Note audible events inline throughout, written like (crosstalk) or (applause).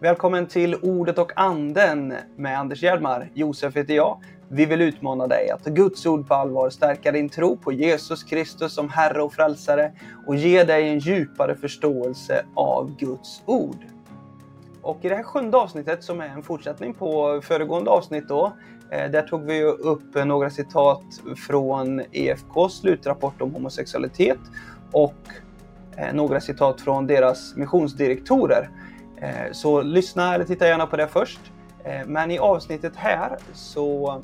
Välkommen till Ordet och anden med Anders Hjelmar. Josef heter jag. Vi vill utmana dig att ta Guds ord på allvar, stärka din tro på Jesus Kristus som Herre och Frälsare och ge dig en djupare förståelse av Guds ord. Och i det här sjunde avsnittet som är en fortsättning på föregående avsnitt då, eh, där tog vi upp några citat från EFKs slutrapport om homosexualitet och eh, några citat från deras missionsdirektorer. Eh, så lyssna eller titta gärna på det först. Eh, men i avsnittet här så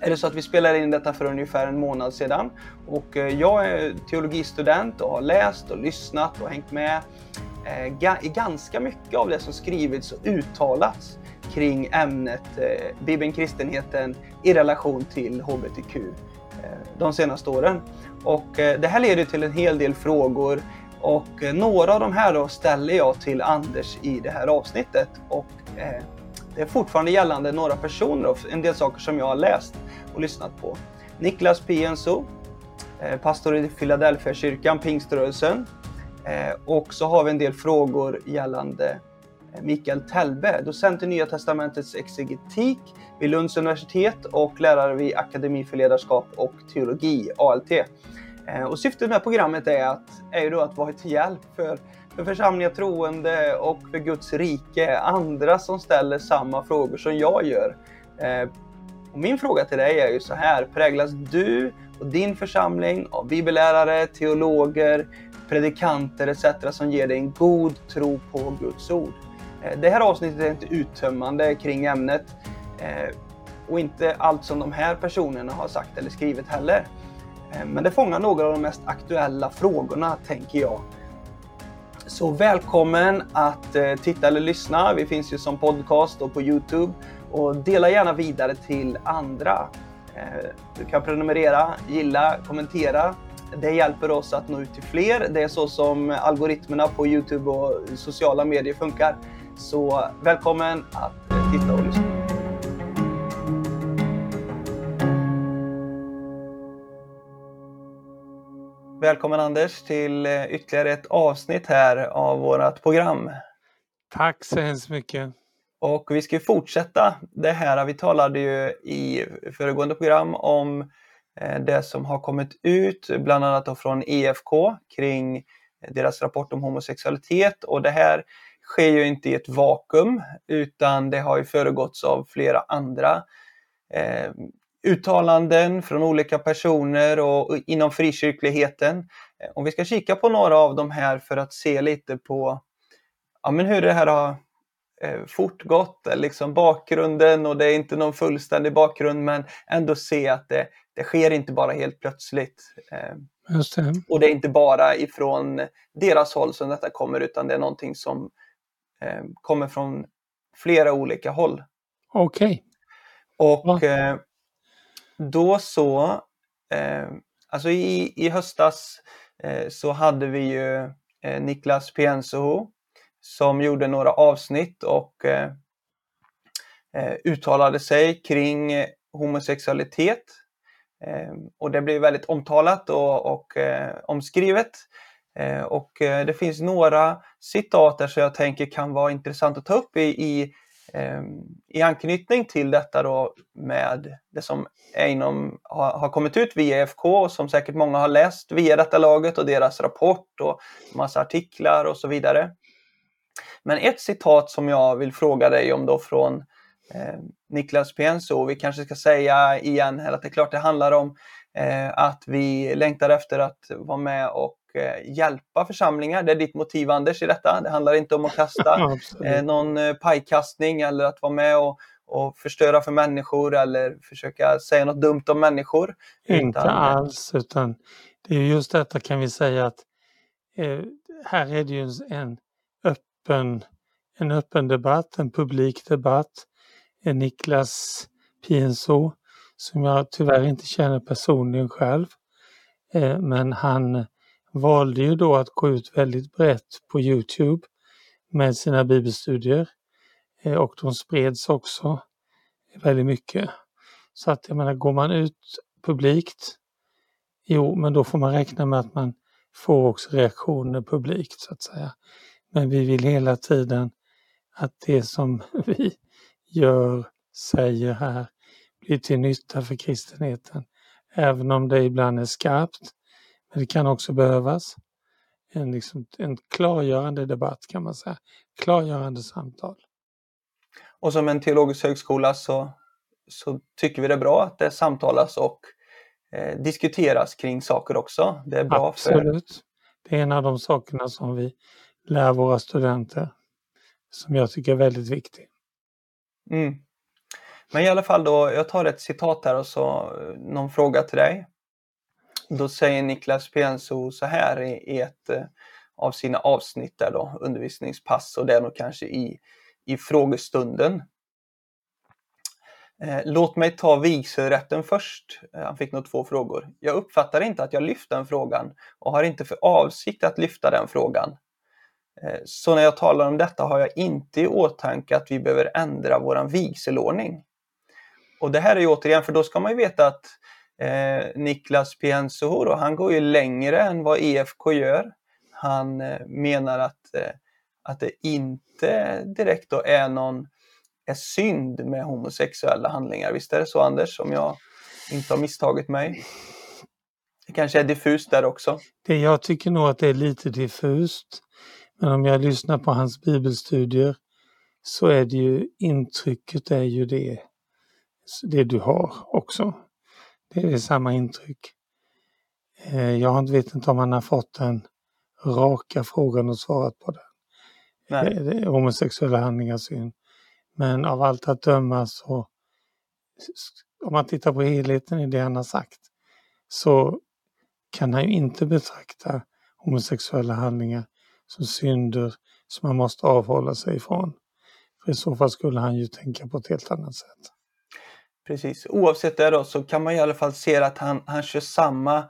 är det så att vi spelade in detta för ungefär en månad sedan. Och eh, jag är teologistudent och har läst och lyssnat och hängt med i ganska mycket av det som skrivits och uttalats kring ämnet Bibeln, kristenheten i relation till HBTQ de senaste åren. Och det här leder till en hel del frågor och eh, några av de här då ställer jag till Anders i det här avsnittet. Och eh, det är fortfarande gällande några personer och en del saker som jag har läst och lyssnat på. Niklas Pienso, eh, pastor i Philadelphia kyrkan, pingströrelsen. Eh, och så har vi en del frågor gällande eh, Mikael Telbe, docent i Nya Testamentets exegetik vid Lunds universitet och lärare vid Akademi för ledarskap och teologi, ALT. Eh, och syftet med programmet är, att, är ju då att vara till hjälp för, för församlingar troende och för Guds rike, andra som ställer samma frågor som jag gör. Eh, och min fråga till dig är ju så här, präglas du och din församling av bibellärare, teologer, predikanter etc. som ger dig en god tro på Guds ord? Eh, det här avsnittet är inte uttömmande kring ämnet och inte allt som de här personerna har sagt eller skrivit heller. Eh, men det fångar några av de mest aktuella frågorna, tänker jag. Så välkommen att eh, titta eller lyssna. Vi finns ju som podcast och på Youtube. Och dela gärna vidare till andra. Eh, du kan prenumerera, gilla, kommentera. Det hjälper oss att nå ut till fler. Det är så som algoritmerna på Youtube och sociala medier funkar. Så välkommen att titta och lyssna. Välkommen Anders till eh, ytterligare ett avsnitt här av vårt program. Tack så hemskt mycket. Och vi ska fortsätta det här. Vi talade ju i föregående program om eh, det som har kommit ut, bland annat från EFK kring deras rapport om homosexualitet. Och det här sker ju inte i ett vakuum utan det har ju föregåtts av flera andra eh, uttalanden från olika personer och inom frikyrkligheten. Eh, om vi ska kika på några av de här för att se lite på ja, men hur det här har eh, fortgått, liksom bakgrunden och det är inte någon fullständig bakgrund men ändå se att det, det sker inte bara helt plötsligt. Eh, det. Och det är inte bara ifrån deras håll som detta kommer utan det är någonting som eh, kommer från flera olika håll. Okej. Okay. Och eh, då så, eh, alltså i, i höstas eh, så hade vi ju eh, Niklas Piensoho som gjorde några avsnitt och eh, eh, uttalade sig kring homosexualitet. Eh, och det blev väldigt omtalat och, och eh, omskrivet. Eh, och det finns några citat där som jag tänker kan vara intressant att ta upp i, i Ehm, I anknytning till detta då med det som är inom, har, har kommit ut via IFK och som säkert många har läst via detta laget och deras rapport och massa artiklar och så vidare. Men ett citat som jag vill fråga dig om då från eh, Niklas Pienso, vi kanske ska säga igen här att det är klart det handlar om eh, att vi längtar efter att vara med och hjälpa församlingar. Det är ditt motiv Anders i detta. Det handlar inte om att kasta (laughs) eh, någon eh, pajkastning eller att vara med och, och förstöra för människor eller försöka säga något dumt om människor. Inte utan, alls, utan det är just detta kan vi säga att eh, här är det ju en öppen, en öppen debatt, en publik debatt. Niklas Pienso som jag tyvärr inte känner personligen själv. Eh, men han valde ju då att gå ut väldigt brett på Youtube med sina bibelstudier eh, och de spreds också väldigt mycket. Så att jag menar, går man ut publikt, jo, men då får man räkna med att man får också reaktioner publikt så att säga. Men vi vill hela tiden att det som (laughs) vi gör, säger här blir till nytta för kristenheten. Även om det ibland är skarpt. Men det kan också behövas en, liksom, en klargörande debatt kan man säga. Klargörande samtal. Och som en teologisk högskola så, så tycker vi det är bra att det samtalas och eh, diskuteras kring saker också. Det är bra Absolut. För... Det är en av de sakerna som vi lär våra studenter som jag tycker är väldigt viktig. Mm. Men i alla fall då, jag tar ett citat här och så eh, någon fråga till dig. Då säger Niklas Pienso så här i ett eh, av sina avsnitt där då, undervisningspass och det är nog kanske i, i frågestunden. Eh, låt mig ta vigselrätten först. Eh, han fick nog två frågor. Jag uppfattar inte att jag lyft den frågan och har inte för avsikt att lyfta den frågan. Så när jag talar om detta har jag inte i åtanke att vi behöver ändra våran vigselordning. Och det här är ju återigen, för då ska man ju veta att eh, Niklas Piensohor då, han går ju längre än vad EFK gör. Han eh, menar att, eh, att det inte direkt då är någon är synd med homosexuella handlingar. Visst är det så Anders, om jag inte har misstagit mig? Det kanske är diffust där också? Det, jag tycker nog att det är lite diffust. Men om jag lyssnar på hans bibelstudier så är det ju intrycket är ju det det du har också. Det är samma intryck. Eh, jag vet inte om han har fått den raka frågan och svarat på den. Nej. Är homosexuella handlingar synd. Men av allt att döma så, om man tittar på helheten i det han har sagt, så kan han ju inte betrakta homosexuella handlingar som synder som man måste avhålla sig ifrån. För i så fall skulle han ju tänka på ett helt annat sätt. Precis. Oavsett det då så kan man i alla fall se att han, han kör samma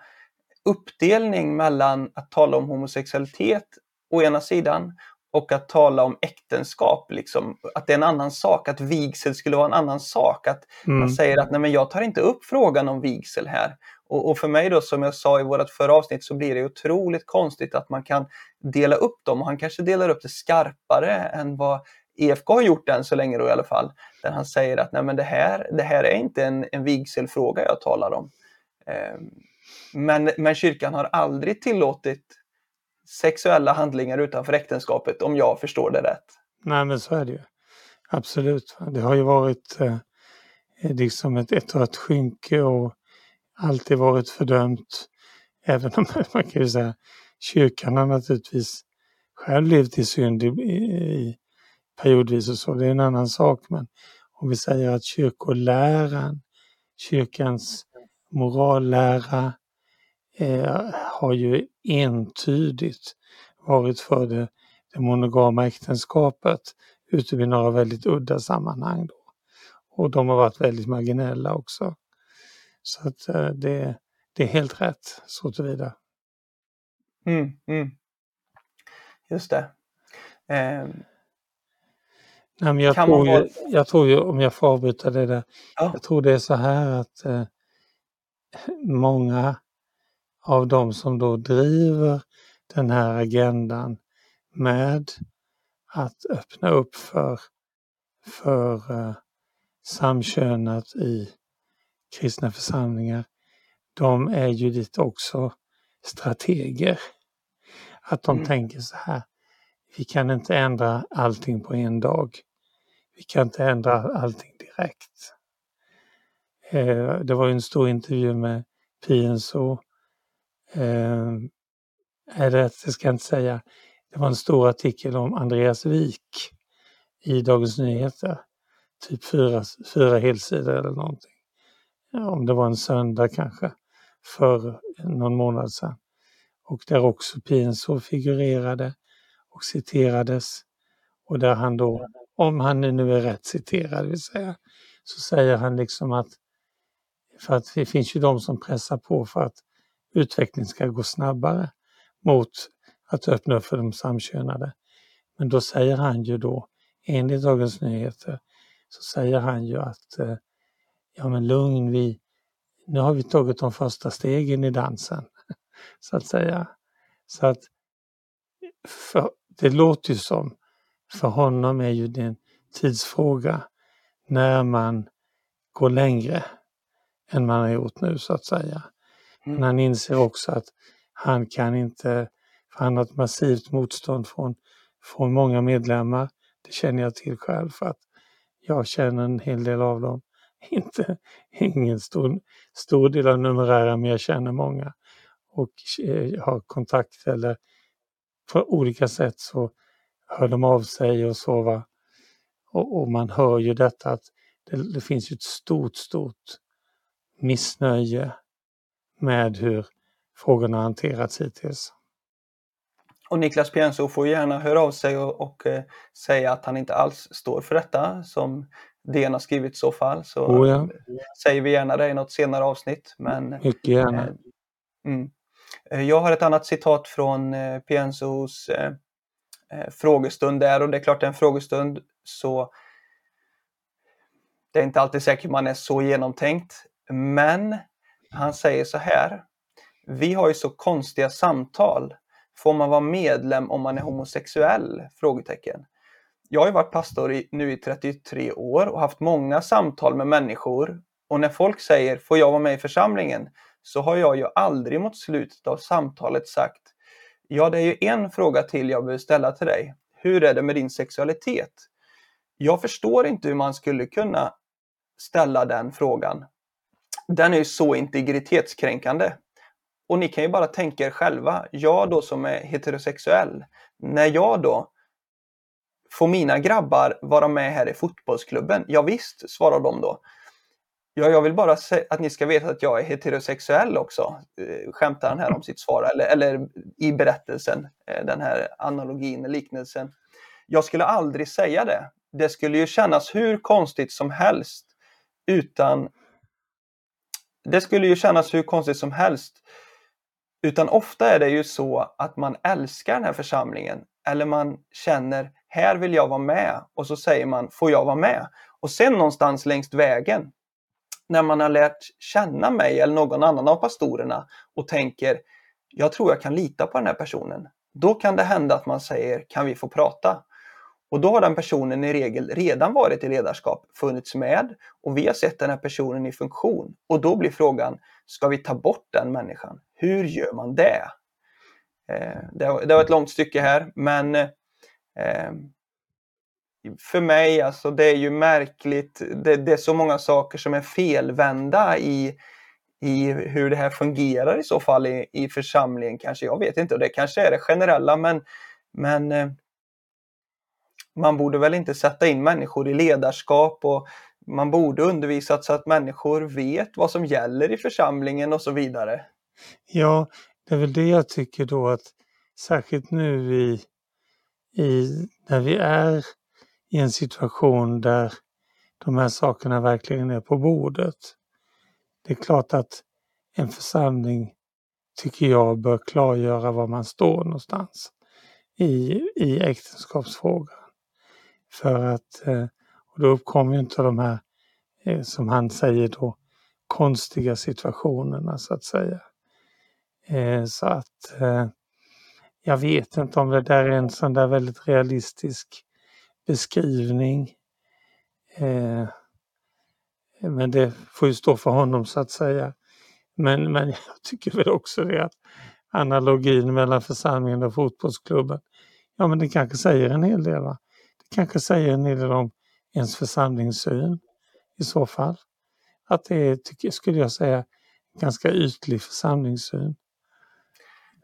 uppdelning mellan att tala om homosexualitet å ena sidan och att tala om äktenskap. Liksom. Att det är en annan sak, att vigsel skulle vara en annan sak. Att mm. man säger att nej men jag tar inte upp frågan om vigsel här. Och, och, för mig då, som jag sa i vårt förra avsnitt, så blir det otroligt konstigt att man kan dela upp dem. Och han kanske delar upp det skarpare än vad EFK har gjort den så länge då i alla fall, där han säger att Nej, men det, här, det här är inte en, en vigselfråga jag talar om. Eh, men, men kyrkan har aldrig tillåtit sexuella handlingar utanför äktenskapet, om jag förstår det rätt. Nej, men så är det ju. Absolut. Det har ju varit eh, liksom ett, ett rött skynke och alltid varit fördömt. Även om (laughs) man kan ju säga kyrkan har naturligtvis själv levt i synd i, i, periodvis och så, det är en annan sak. Men om vi säger att kyrkoläran, kyrkans morallära eh, har ju entydigt varit för det, det monogama äktenskapet utom i några väldigt udda sammanhang. Då. Och de har varit väldigt marginella också. Så att eh, det, det är helt rätt så tillvida. Mm, mm. Just det. Eh, Nej, men jag, tror ju, jag tror ju, om jag får avbryta det där, ja. jag tror det är så här att eh, många av de som då driver den här agendan med att öppna upp för, för eh, samkönat i kristna församlingar, de är ju lite också strateger. Att de mm. tänker så här, vi kan inte ändra allting på en dag vi kan inte ändra allting direkt. Eh, det var en stor intervju med PNSO. Eh, det, det ska jag inte säga. Det var en stor artikel om Andreas Wik i Dagens Nyheter. Typ fyra, fyra helsidor eller någonting. Ja, om det var en söndag kanske, för någon månad sedan. Och där också PNSO figurerade och citerades. Och där han då mm om han nu är rätt citerad vill säga, så säger han liksom att för att det finns ju de som pressar på för att utvecklingen ska gå snabbare mot att öppna för de samkönade. Men då säger han ju då, enligt Dagens Nyheter, så säger han ju att eh, ja men lugn, vi, nu har vi tagit de första stegen i dansen, (laughs) så att säga. Så att för, det låter ju som för honom är ju det en tidsfråga när man går längre än man har gjort nu så att säga. Men Mm. han inser också att han kan inte, för han har ett massivt motstånd från, från många medlemmar. Det känner jag till själv för att jag känner en hel del av dem. (laughs) Inte, ingen stor, stor del av numerären, men jag känner många och eh, har kontakt eller på olika sätt så hör de av sig och så. Va? Och, och man hör ju detta att det, det finns ju ett stort, stort missnöje med hur frågorna hanterats hittills. Och Niklas Pienso får gärna höra av sig och, och eh, säga att han inte alls står för detta som DN har skrivit i så fall. Så Oh ja. säger vi gärna det i något senare avsnitt. Men, Mycket gärna. eh, mm. Eh, Jag har ett annat citat från eh, Pienzos eh, eh, Eh, frågestund där och det är klart det är en frågestund så det är inte alltid säkert man är så genomtänkt. Men han säger så här. Vi har ju så konstiga samtal. Får man vara medlem om man är homosexuell? Frågetecken. Jag har ju varit pastor i, nu i 33 år och haft många samtal med människor. Och när folk säger får jag vara med i församlingen? Så har jag ju aldrig mot slutet av samtalet sagt Ja, det är ju en fråga till jag behöver ställa till dig. Hur är det med din sexualitet? Jag förstår inte hur man skulle kunna ställa den frågan. Den är ju så integritetskränkande. Och ni kan ju bara tänka er själva, jag då som är heterosexuell, när jag då får mina grabbar vara med här i fotbollsklubben? Ja, visst, svarar de då. Ja, jag vill bara att ni ska veta att jag är heterosexuell också, eh, skämtar han här om sitt svar, eller, eller i berättelsen, eh, den här analogin, liknelsen. Jag skulle aldrig säga det. Det skulle ju kännas hur konstigt som helst utan det skulle ju kännas hur konstigt som helst. Utan ofta är det ju så att man älskar den här församlingen eller man känner här vill jag vara med och så säger man får jag vara med? Och sen någonstans längs vägen när man har lärt känna mig eller någon annan av pastorerna och tänker jag tror jag kan lita på den här personen. Då kan det hända att man säger kan vi få prata? Och då har den personen i regel redan varit i ledarskap, funnits med och vi har sett den här personen i funktion. Och då blir frågan, ska vi ta bort den människan? Hur gör man det? Eh, det, var, det var ett långt stycke här, men eh, för mig, alltså det är ju märkligt. Det, det är så många saker som är felvända i, i hur det här fungerar i så fall i, i församlingen kanske. Jag vet inte, och det kanske är det generella, men, men eh, man borde väl inte sätta in människor i ledarskap och man borde undervisa så att människor vet vad som gäller i församlingen och så vidare. Ja, det är väl det jag tycker då att särskilt nu i, i, när vi är i en situation där de här sakerna verkligen är på bordet. Det är klart att en församling, tycker jag, bör klargöra var man står någonstans i, i äktenskapsfrågan. För att, eh, och då uppkommer ju inte de här, eh, som han säger då, konstiga situationerna så att säga. Eh, så att jag vet inte om det där är en sån där väldigt realistisk beskrivning. Eh, Men det får ju stå för honom så att säga. Men, men (laughs) jag tycker väl också det att analogin mellan församlingen och fotbollsklubben, ja men det kanske säger en hel del. Va? Det kanske säger en hel del om ens församlingssyn i så fall. Att det är, tycker, skulle jag säga, ganska ytlig församlingssyn.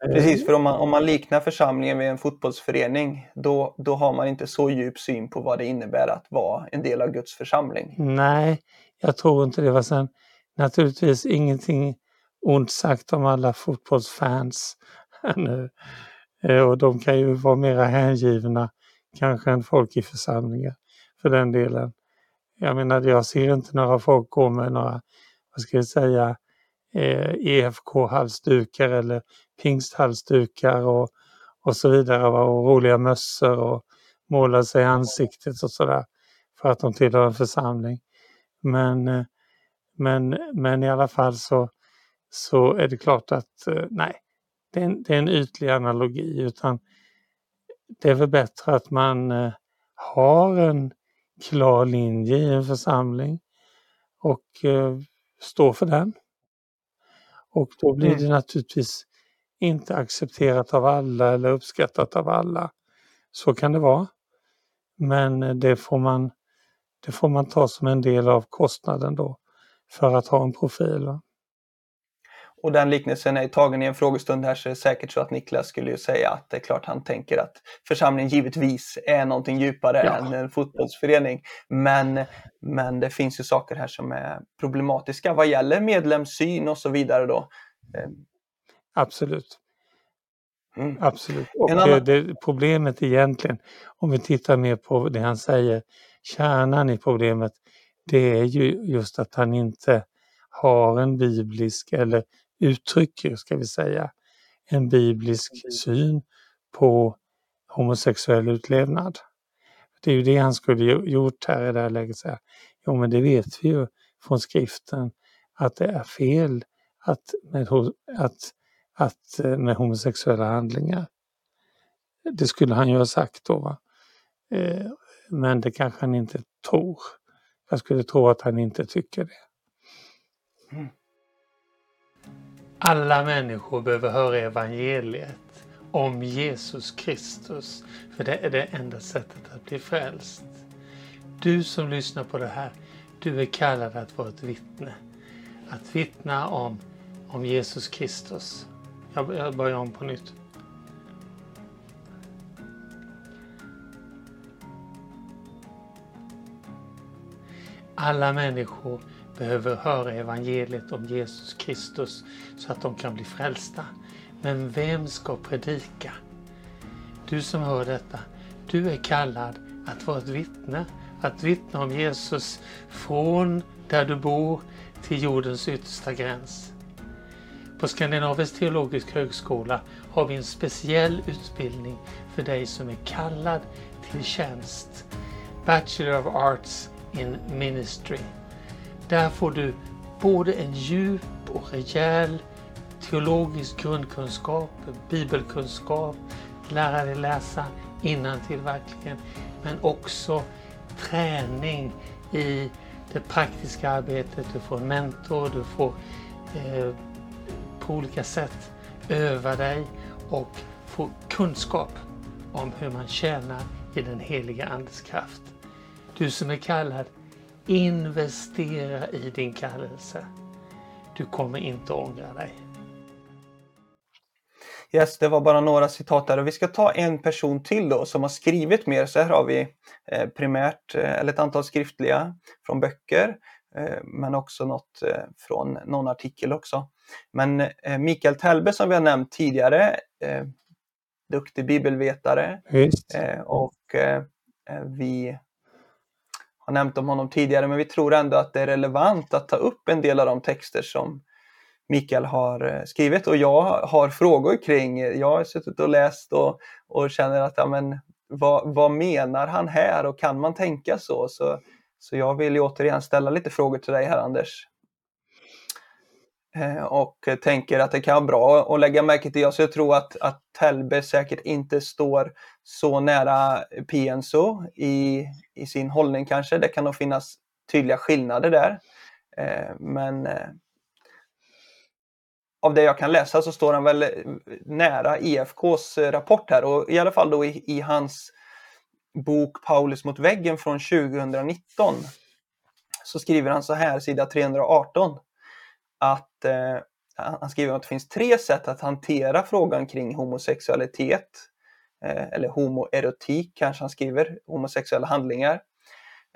Precis, för om man, om man liknar församlingen vid en fotbollsförening, då, då har man inte så djup syn på vad det innebär att vara en del av Guds församling. Nej, jag tror inte det. var sen naturligtvis ingenting ont sagt om alla fotbollsfans nu. Eh, Och de kan ju vara mera hängivna kanske än folk i församlingar för den delen. Jag menar, jag ser inte några folk gå med några, vad ska jag säga, eh, EFK-halsdukar eller pingsthalsdukar och, och så vidare. va, Och roliga mössor och måla sig i ansiktet och sådär för att de tillhör en församling. Men, eh, men, men i alla fall så, så är det klart att eh, nej, det är, en, det är en ytlig analogi utan det är väl bättre att man, eh, har en klar linje i en församling och står för den. Och då blir mm. det naturligtvis inte accepterat av alla eller uppskattat av alla. Så kan det vara. Men det får man, det får man ta som en del av kostnaden då för att ha en profil. Och den liknelsen är tagen i en frågestund här så är det säkert så att Niklas skulle ju säga att det är klart han tänker att församlingen givetvis är någonting djupare ja. än en fotbollsförening. Men, men det finns ju saker här som är problematiska vad gäller medlemssyn och så vidare då. Eh, Absolut. Mm. Absolut. Och annan... det, problemet egentligen, om vi tittar mer på det han säger, kärnan i problemet, det är ju just att han inte har en biblisk eller uttrycker, ska vi säga, en biblisk mm. syn på homosexuell utlevnad. Det är ju det han skulle gjort här i det här läget. Säga, jo men det vet vi ju från skriften att det är fel att med, att, att, eh, med homosexuella handlingar. Det skulle han ju ha sagt då. Va? Eh, men det kanske han inte tror. Jag skulle tro att han inte tycker det. Mm. Alla människor behöver höra evangeliet om Jesus Kristus, för det är det enda sättet att bli frälst. Du som lyssnar på det här, du är kallad att vara ett vittne. Att vittna om, om Jesus Kristus. Jag, jag börjar om på nytt. Alla människor behöver höra evangeliet om Jesus Kristus så att de kan bli frälsta. Men vem ska predika? Du som hör detta, du är kallad att vara ett vittne. Att vittna om Jesus från där du bor till jordens yttersta gräns. På Skandinavisk teologisk högskola har vi en speciell utbildning för dig som är kallad till tjänst. Bachelor of Arts in Ministry. Där får du både en djup och rejäl teologisk grundkunskap, bibelkunskap, lära dig läsa innantill verkligen, men också träning i det praktiska arbetet. Du får en mentor, du får eh, på olika sätt öva dig och få kunskap om hur man tjänar i den heliga Andes kraft. Du som är kallad Investera i din kallelse. Du kommer inte ångra dig. Yes, det var bara några citat där och vi ska ta en person till då som har skrivit mer. Så här har vi eh, primärt, eh, eller ett antal skriftliga från böcker, eh, men också något från någon artikel också. Men eh, Mikael Telbe som vi har nämnt tidigare, eh, duktig bibelvetare och vi har nämnt om honom tidigare, men vi tror ändå att det är relevant att ta upp en del av de texter som Mikael har eh, skrivit och jag har frågor kring. Jag har suttit och läst och, och känner att ja, men, vad, vad menar han här och kan man tänka så? Så, så jag vill återigen ställa lite frågor till dig här Anders. Eh, och tänker att det kan vara bra att lägga märke till. Så jag tror att, att Telbe säkert inte står så nära Pienso i, i sin hållning kanske. Det kan nog finnas tydliga skillnader där. Eh, men eh, av det jag kan läsa så står han väl nära IFKs rapport här och i alla fall då i, i hans bok Paulus mot väggen från 2019 så skriver han så här, sida 318 att eh, han skriver att det finns tre sätt att hantera frågan kring homosexualitet eh, eller homoerotik kanske han skriver, homosexuella handlingar.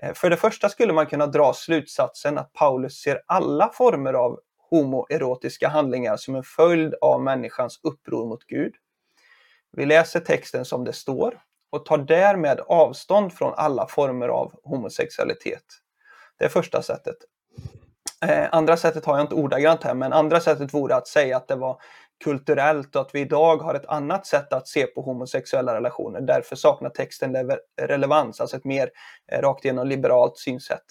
Eh, för det första skulle man kunna dra slutsatsen att Paulus ser alla former av homoerotiska handlingar som en följd av människans uppror mot Gud. Vi läser texten som det står och tar därmed avstånd från alla former av homosexualitet. Det är första sättet. Eh, andra sättet har jag inte ordagrant här, men andra sättet vore att säga att det var kulturellt och att vi idag har ett annat sätt att se på homosexuella relationer. Därför saknar texten relevans, alltså ett mer eh, rakt igenom liberalt synsätt.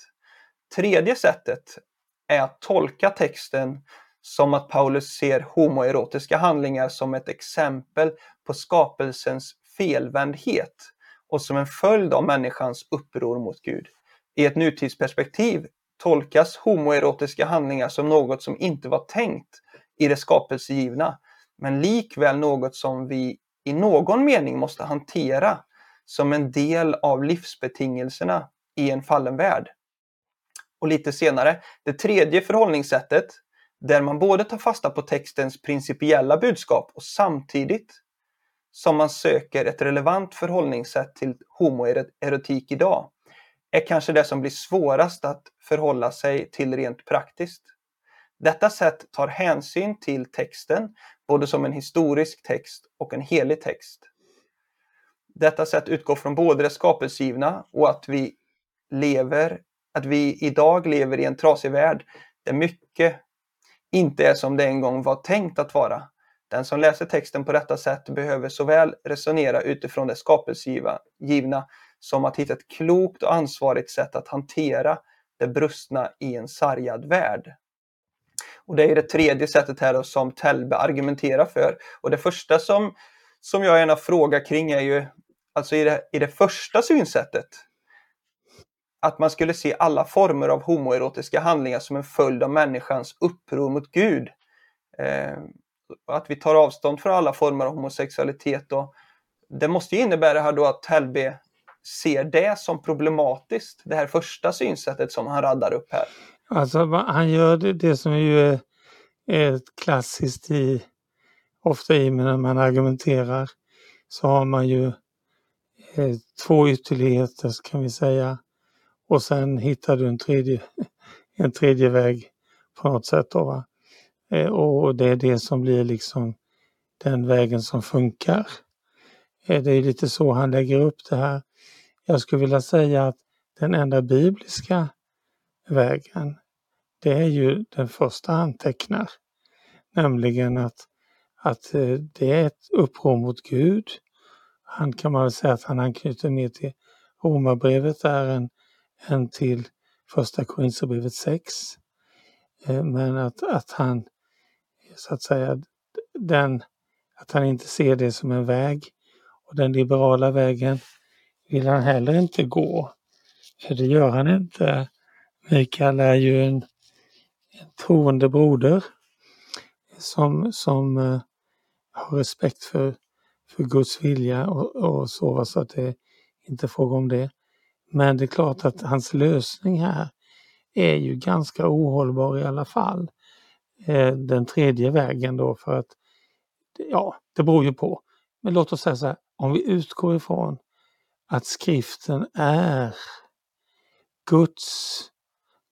Tredje sättet är att tolka texten som att Paulus ser homoerotiska handlingar som ett exempel på skapelsens felvändhet och som en följd av människans uppror mot Gud. I ett nutidsperspektiv tolkas homoerotiska handlingar som något som inte var tänkt i det skapelsegivna, men likväl något som vi i någon mening måste hantera som en del av livsbetingelserna i en fallen värld. Och lite senare, det tredje förhållningssättet, där man både tar fasta på textens principiella budskap och samtidigt som man söker ett relevant förhållningssätt till homoerotik idag, är kanske det som blir svårast att förhålla sig till rent praktiskt. Detta sätt tar hänsyn till texten, både som en historisk text och en helig text. Detta sätt utgår från både det skapelsegivna och att vi lever, att vi idag lever i en trasig värld där mycket inte är som det en gång var tänkt att vara. Den som läser texten på detta sätt behöver såväl resonera utifrån det skapelsegivna som att hitta ett klokt och ansvarigt sätt att hantera det brustna i en sargad värld. Och det är det tredje sättet här som Telbe argumenterar för. Och det första som, som jag gärna frågar kring är ju, alltså i det, i det första synsättet, att man skulle se alla former av homoerotiska handlingar som en följd av människans uppror mot Gud. Eh, att vi tar avstånd från alla former av homosexualitet. Och det måste ju innebära här då att Telbe ser det som problematiskt, det här första synsättet som han raddar upp här. Alltså han gör det, det som ju är, är klassiskt i, ofta i när man argumenterar, så har man ju eh, två ytterligheter kan vi säga. Och sen hittar du en tredje, (laughs) en tredje väg på något sätt. Då, va? Eh, och det är det som blir liksom den vägen som funkar. Eh, det är lite så han lägger upp det här. Jag skulle vilja säga att den enda bibliska vägen, det är ju den första han tecknar. Nämligen att, att eh, det är ett uppror mot Gud. Han kan man väl säga att han anknyter mer till Romarbrevet där än, än till första Korinthierbrevet 6. Eh, men att, att han så att säga den, att han inte ser det som en väg. Och den liberala vägen vill han heller inte gå. För det gör han inte. Mikael är ju en, en troende broder som, som uh, har respekt för, för Guds vilja och, och så, så att det är inte är fråga om det. Men det är klart att hans lösning här är ju ganska ohållbar i alla fall. Eh, den tredje vägen då för att, ja, det beror ju på. Men låt oss säga så här, om vi utgår ifrån att skriften är Guds,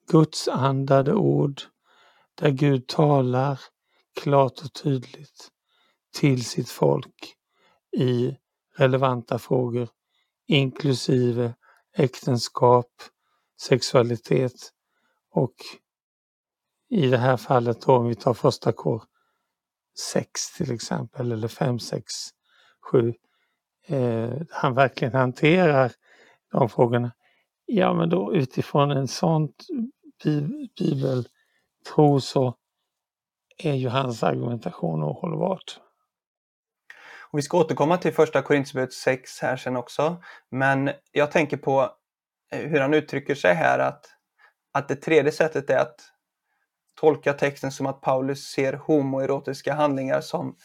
Guds andade ord där Gud talar klart och tydligt till sitt folk i relevanta frågor inklusive äktenskap, sexualitet och i det här fallet då om vi tar första kår 6 till exempel eller 5, 6, 7. Eh, han verkligen hanterar de frågorna. Ja men då utifrån en sån bibeltro så är ju hans argumentation ohållbart. Och vi ska återkomma till första Korinthierbrevet 6 här sen också. Men jag tänker på eh, hur han uttrycker sig här att, att det tredje sättet är att tolka texten som att Paulus ser homoerotiska handlingar som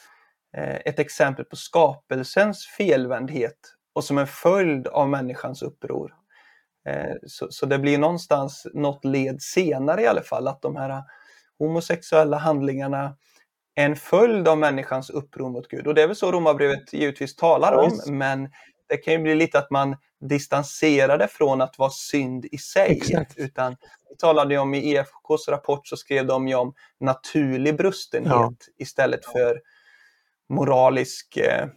ett exempel på skapelsens felvändhet och som en följd av människans uppror. Eh, så, så, det blir någonstans något led senare i alla fall att de här homosexuella handlingarna är en följd av människans uppror mot Gud. Och det är väl så Romarbrevet givetvis talar om, men det kan ju bli lite att man distanserar det från att vara synd i sig. Exakt. Utan vi talade om i EFKs rapport så skrev de om naturlig brustenhet ja. istället för moralisk eh,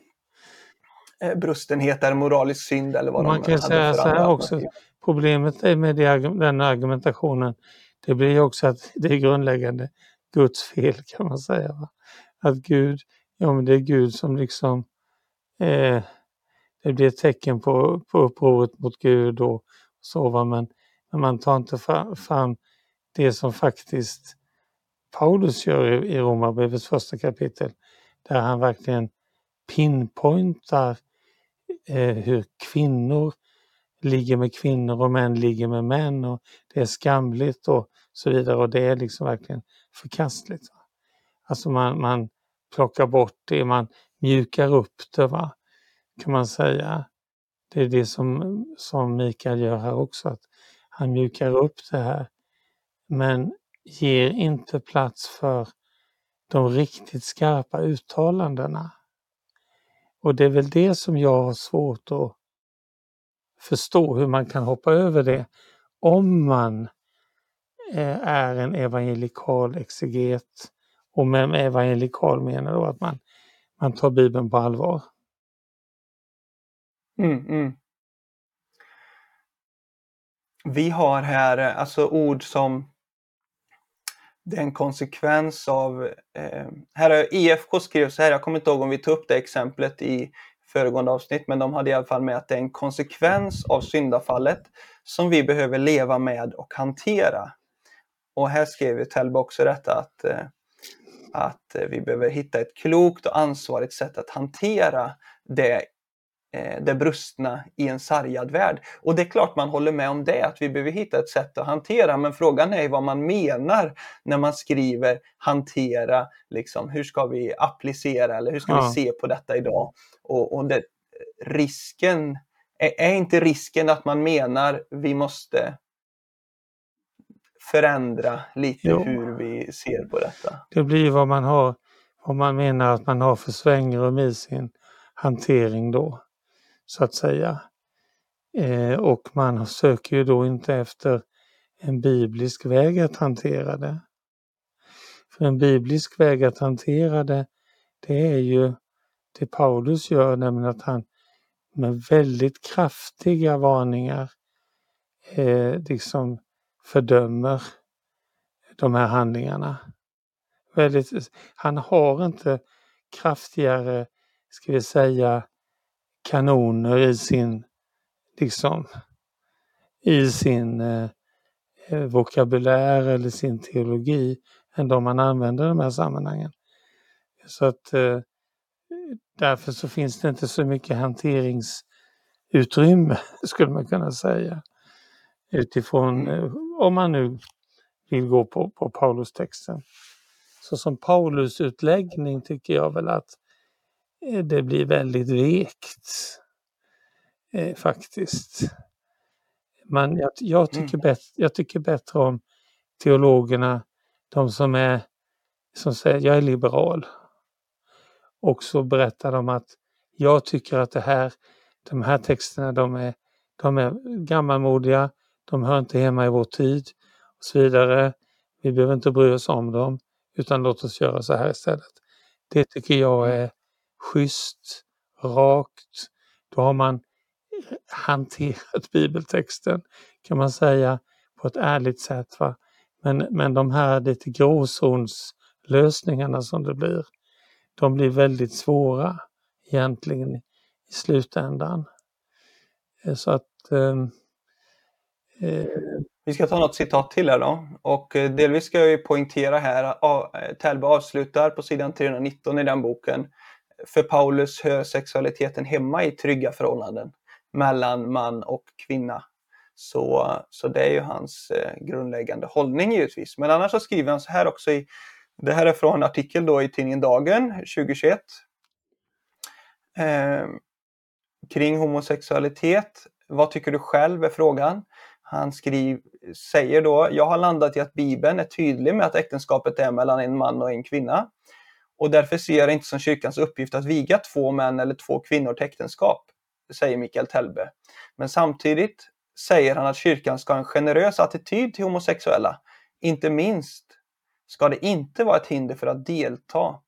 eh brustenhet eller moralisk synd eller vad Man de kan säga så här också, problemet med den argumentationen det blir ju också att det är grundläggande Guds fel kan man säga. Va? Att Gud, ja men det är Gud som liksom eh, det blir ett tecken på, på upproret mot Gud och så va? Men, men man tar inte fram det som faktiskt Paulus gör i, i Romarbrevets första kapitel där han verkligen pinpointar eh, hur kvinnor ligger med kvinnor och män ligger med män och det är skamligt och så vidare och det är liksom verkligen förkastligt. Alltså man, man plockar bort det, man mjukar upp det va, kan man säga. Det är det som, som Mikael gör här också, att han mjukar upp det här. Men ger inte plats för de riktigt skarpa uttalandena. Och det är väl det som jag har svårt att förstå hur man kan hoppa över det om man eh, är en evangelikal exeget. Och med evangelikal menar då att man, man tar Bibeln på allvar. Mm, mm. Vi har här eh, alltså ord som det är en konsekvens av... Eh, här har IFK skrivit så här, jag kommer inte ihåg om vi tog upp det exemplet i föregående avsnitt, men de hade i alla fall med att det är en konsekvens av syndafallet som vi behöver leva med och hantera. Och här skrev Telbe också detta att, eh, att vi behöver hitta ett klokt och ansvarigt sätt att hantera det det brustna i en sargad värld. Och det är klart man håller med om det, att vi behöver hitta ett sätt att hantera, men frågan är vad man menar när man skriver hantera, liksom, hur ska vi applicera eller hur ska ja. vi se på detta idag? Och, och det, risken, är, är inte risken att man menar vi måste förändra lite jo. hur vi ser på detta? Det blir vad man har, vad man menar att man har för svängrum i sin hantering då så att säga. Eh, och man söker ju då inte efter en biblisk väg att hantera det. För en biblisk väg att hantera det, det är ju det Paulus gör, nämligen att han med väldigt kraftiga varningar eh, liksom fördömer de här handlingarna. Väldigt, han har inte kraftigare, ska vi säga, kanoner i sin, liksom, i sin eh, eh, vokabulär eller sin teologi än de man använder i de här sammanhangen. Så att eh, därför så finns det inte så mycket hanteringsutrymme (laughs) skulle man kunna säga. Utifrån, mm. eh, om man nu vill gå på, på Paulus-texten. Så som Paulus utläggning tycker jag väl att det blir väldigt vekt eh, faktiskt. Men jag, jag, tycker mm. bättre, jag tycker bättre om teologerna, de som är som säger jag är liberal. Och så berättar de att jag tycker att det här, de här texterna de är, de är gammalmodiga, de hör inte hemma i vår tid och så vidare. Vi behöver inte bry oss om dem utan låt oss göra så här istället. Det tycker jag mm. är schysst, rakt. Då har man hanterat (laughs) bibeltexten kan man säga på ett ärligt sätt. Va? Men, men de här lite gråzonslösningarna som det blir, de blir väldigt svåra egentligen i slutändan. Eh, så att ehm, eh, vi ska ta något citat till här då. Och eh, delvis ska jag ju poängtera här, ah, eh, Tälbe avslutar på sidan 319 i den boken för Paulus hör sexualiteten hemma i trygga förhållanden mellan man och kvinna. Så, så det är ju hans eh, grundläggande hållning givetvis. Men annars så skriver han så här också i, det här är från en artikel då i tidningen Dagen 2021. Eh, kring homosexualitet. Vad tycker du själv är frågan. Han skriv, säger då, jag har landat i att Bibeln är tydlig med att äktenskapet är mellan en man och en kvinna. Och därför ser jag det inte som kyrkans uppgift att viga två män eller två kvinnor till äktenskap, säger Mikael Telbe. Men samtidigt säger han att kyrkan ska ha en generös attityd till homosexuella. Inte minst ska det inte vara ett hinder för att delta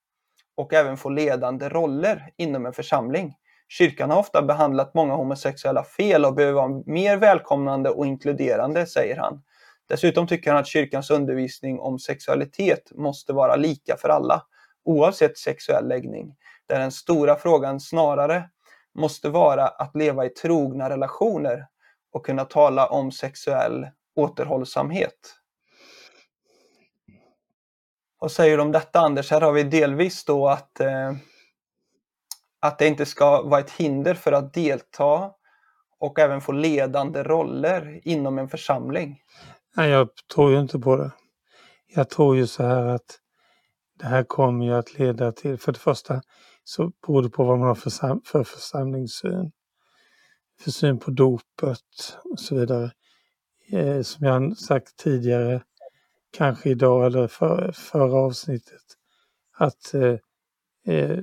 och även få ledande roller inom en församling. Kyrkan har ofta behandlat många homosexuella fel och behöver vara mer välkomnande och inkluderande, säger han. Dessutom tycker han att kyrkans undervisning om sexualitet måste vara lika för alla oavsett sexuell läggning, där den stora frågan snarare måste vara att leva i trogna relationer och kunna tala om sexuell återhållsamhet. Vad säger du om detta Anders? Här har vi delvis då att, eh, att det inte ska vara ett hinder för att delta och även få ledande roller inom en församling? Nej, jag tror ju inte på det. Jag tror ju så här att det här kommer ju att leda till, för det första så beror det på vad man har för, sam, för församlingssyn. För syn på dopet och så vidare. Eh, som jag sagt tidigare, kanske idag eller för, förra avsnittet, att eh, eh,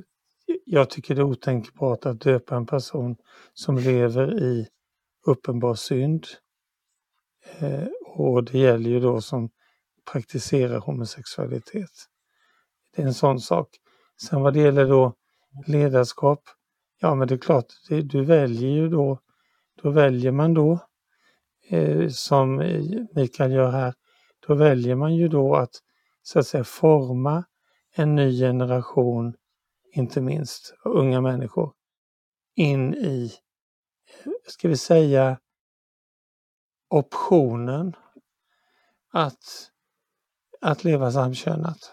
jag tycker det är otänkbart att döpa en person som lever i uppenbar synd. Eh, och det gäller ju då som praktiserar homosexualitet. Det är en sån sak. Sen vad det gäller då ledarskap, ja men det är klart, det, du väljer ju då, då väljer man då, eh, som Mikael gör här, då väljer man ju då att så att säga forma en ny generation, inte minst unga människor, in i, eh, ska vi säga, optionen att, att leva samkönat.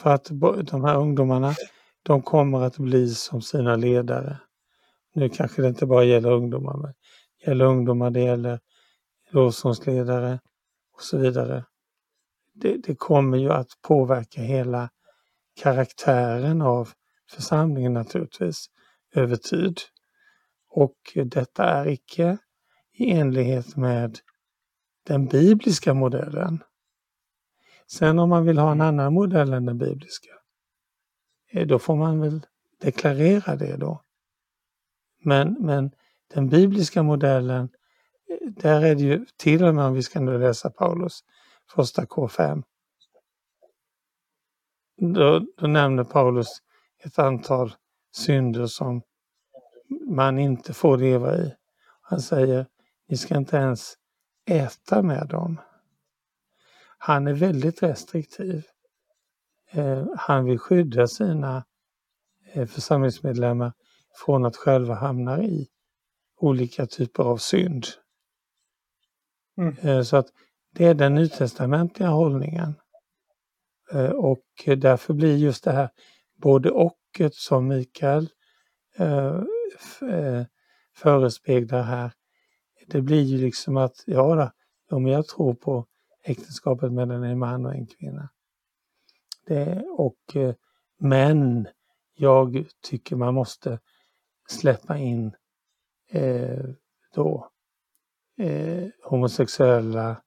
För att de här ungdomarna, de kommer att bli som sina ledare. Nu kanske det inte bara gäller ungdomar, men det gäller ungdomar, det gäller lovsångsledare och så vidare. Det, det kommer ju att påverka hela karaktären av församlingen naturligtvis över tid. Och detta är icke i enlighet med den bibliska modellen. Sen om man vill ha en annan modell än den bibliska, eh, då får man väl deklarera det då. Men, men den bibliska modellen, eh, där är det ju till och med om vi ska nu läsa Paulus första K5. Då, då nämner Paulus ett antal synder som man inte får leva i. Han säger, ni ska inte ens äta med dem. Han är väldigt restriktiv. Eh, han vill skydda sina eh, församlingsmedlemmar från att själva hamna i olika typer av synd. Mm. Eh, så att det är den nytestamentliga hållningen. Och därför blir just det här både och som Mikael förespeglar här, det blir ju liksom att, ja, då, ja men jag tror på äktenskapet mellan en man och en kvinna. Det, och, eh, men jag tycker man måste släppa in eh, då eh, homosexuella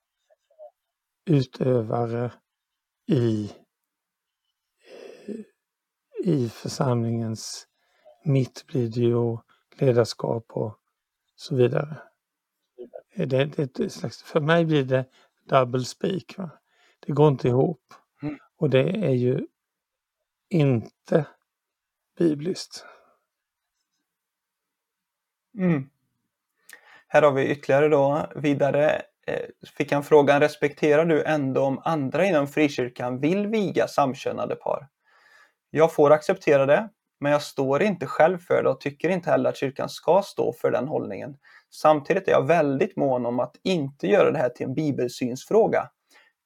utövare i, eh, i församlingens mitt blir det ju ledarskap och så vidare. Det, det, det för mig blir det double speak. Va? Det går inte ihop. Mm. Och det är ju inte bibliskt. Mm. Här har vi ytterligare då vidare eh, fick han frågan, respekterar du ändå om andra inom frikyrkan vill viga samkönade par? Jag får acceptera det, men jag står inte själv för det och tycker inte heller att kyrkan ska stå för den hållningen. Samtidigt är jag väldigt mån om att inte göra det här till en bibelsynsfråga,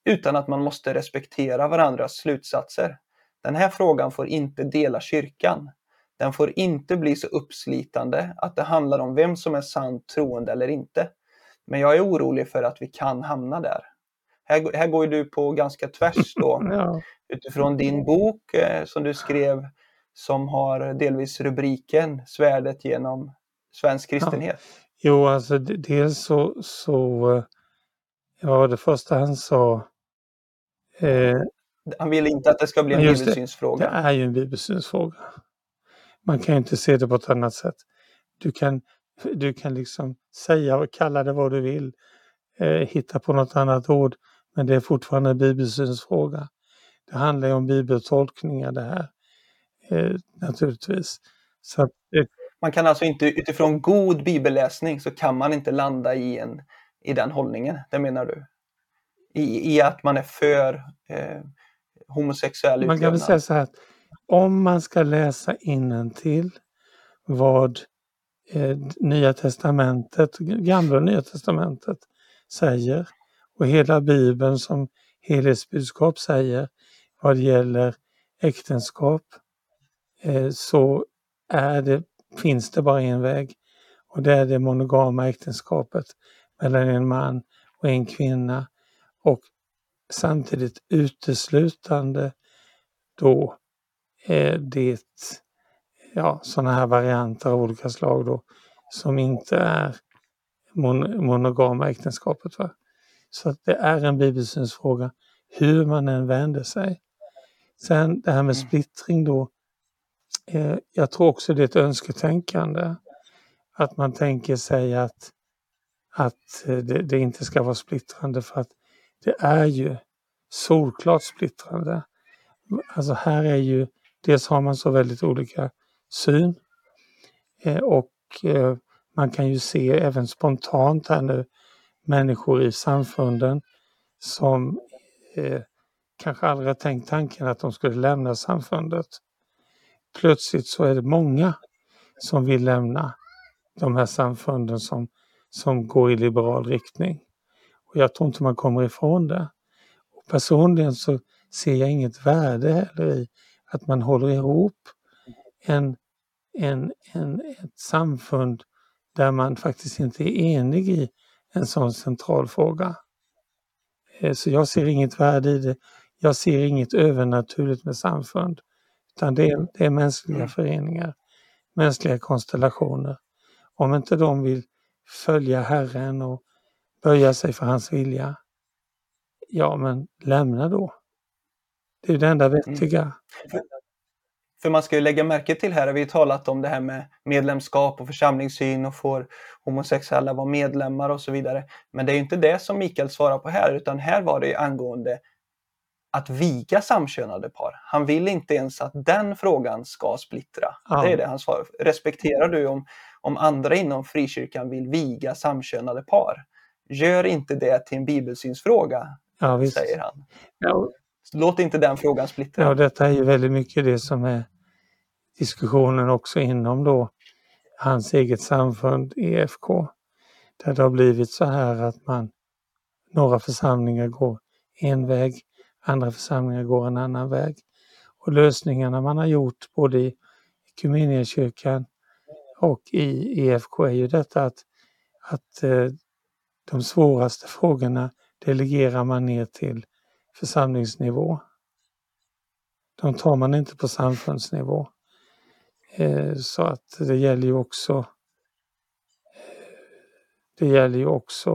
utan att man måste respektera varandras slutsatser. Den här frågan får inte dela kyrkan. Den får inte bli så uppslitande att det handlar om vem som är sant troende eller inte. Men jag är orolig för att vi kan hamna där. Här, här går du på ganska tvärs då, (laughs) ja. utifrån din bok eh, som du skrev som har delvis rubriken Svärdet genom svensk kristenhet. Ja. Jo, alltså dels så, så ja det första han sa eh, Han vill inte att det ska bli en bibelsynsfråga. Det, det är ju en bibelsynsfråga. Man kan ju inte se det på ett annat sätt. Du kan, du kan liksom säga och kalla det vad du vill, eh, hitta på något annat ord, men det är fortfarande en bibelsynsfråga. Det handlar ju om bibeltolkningar det här, eh, naturligtvis. Så att, eh, man kan alltså inte utifrån god bibelläsning så kan man inte landa i, en, i den hållningen, det menar du? I, i att man är för eh, homosexuell? Man kan väl säga så här att om man ska läsa till vad eh, Nya Testamentet, Gamla och Nya Testamentet säger och hela Bibeln som helhetsbudskap säger vad det gäller äktenskap eh, så är det, finns det bara en väg och det är det monogama äktenskapet mellan en man och en kvinna och samtidigt uteslutande då är det ja, sådana här varianter av olika slag då som inte är mon monogama äktenskapet. Va? Så att det är en bibelsynsfråga hur man än vänder sig. Sen det här med mm. splittring då. Eh, jag tror också det är ett önsketänkande. Att man tänker sig att, att eh, det, det, inte ska vara splittrande för att det är ju solklart splittrande. Alltså här är ju, dels har man så väldigt olika syn eh, och man kan ju se även spontant här nu människor i samfunden som kanske aldrig har tänkt tanken att de skulle lämna samfundet. Plötsligt så är det många som vill lämna de här samfunden som, som går i liberal riktning. Och Jag tror inte man kommer ifrån det. Och personligen så ser jag inget värde heller i att man håller ihop en, en, en, ett samfund där man faktiskt inte är enig i en sån central fråga. Eh, så jag ser inget värde i det. Jag ser inget övernaturligt med samfund. Utan det är, det är mänskliga mm. föreningar, mänskliga konstellationer. Om inte de vill följa Herren och böja sig för hans vilja, ja men lämna då. Det är det enda mm. vettiga. Mm. För man ska ju lägga märke till här, vi har talat om det här med medlemskap och församlingssyn och får homosexuella vara medlemmar och så vidare. Men det är inte det som Mikael svarar på här, utan här var det angående att viga samkönade par. Han vill inte ens att den frågan ska splittra. Ja. Det är det han svarar. Respekterar du om, om andra inom frikyrkan vill viga samkönade par? Gör inte det till en bibelsynsfråga, ja, säger han. Ja. Låt inte den frågan splittra. Ja, detta är ju väldigt mycket det som är diskussionen också inom då hans eget samfund EFK. Där det har blivit så här att man, några församlingar går en väg, andra församlingar går en annan väg. Och lösningarna man har gjort både i Equmeniakyrkan och i EFK är ju detta att, att eh, de svåraste frågorna delegerar man ner till församlingsnivå. De tar man inte på samfundsnivå. Eh, så att det gäller ju också eh, det gäller ju också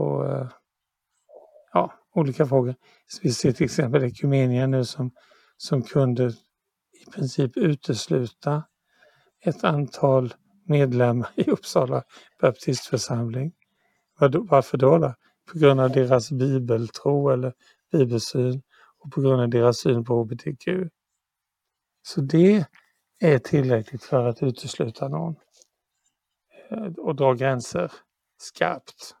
ja, olika frågor. Vi ser till exempel Ekumenia nu som, som kunde i princip utesluta ett antal medlemmar (laughs) i Uppsala baptistförsamling. Varför då? då? På grund av deras bibeltro eller bibelsyn och på grund av deras syn på hbtq. Så det är tillräckligt för att utesluta någon eh, och dra gränser skarpt.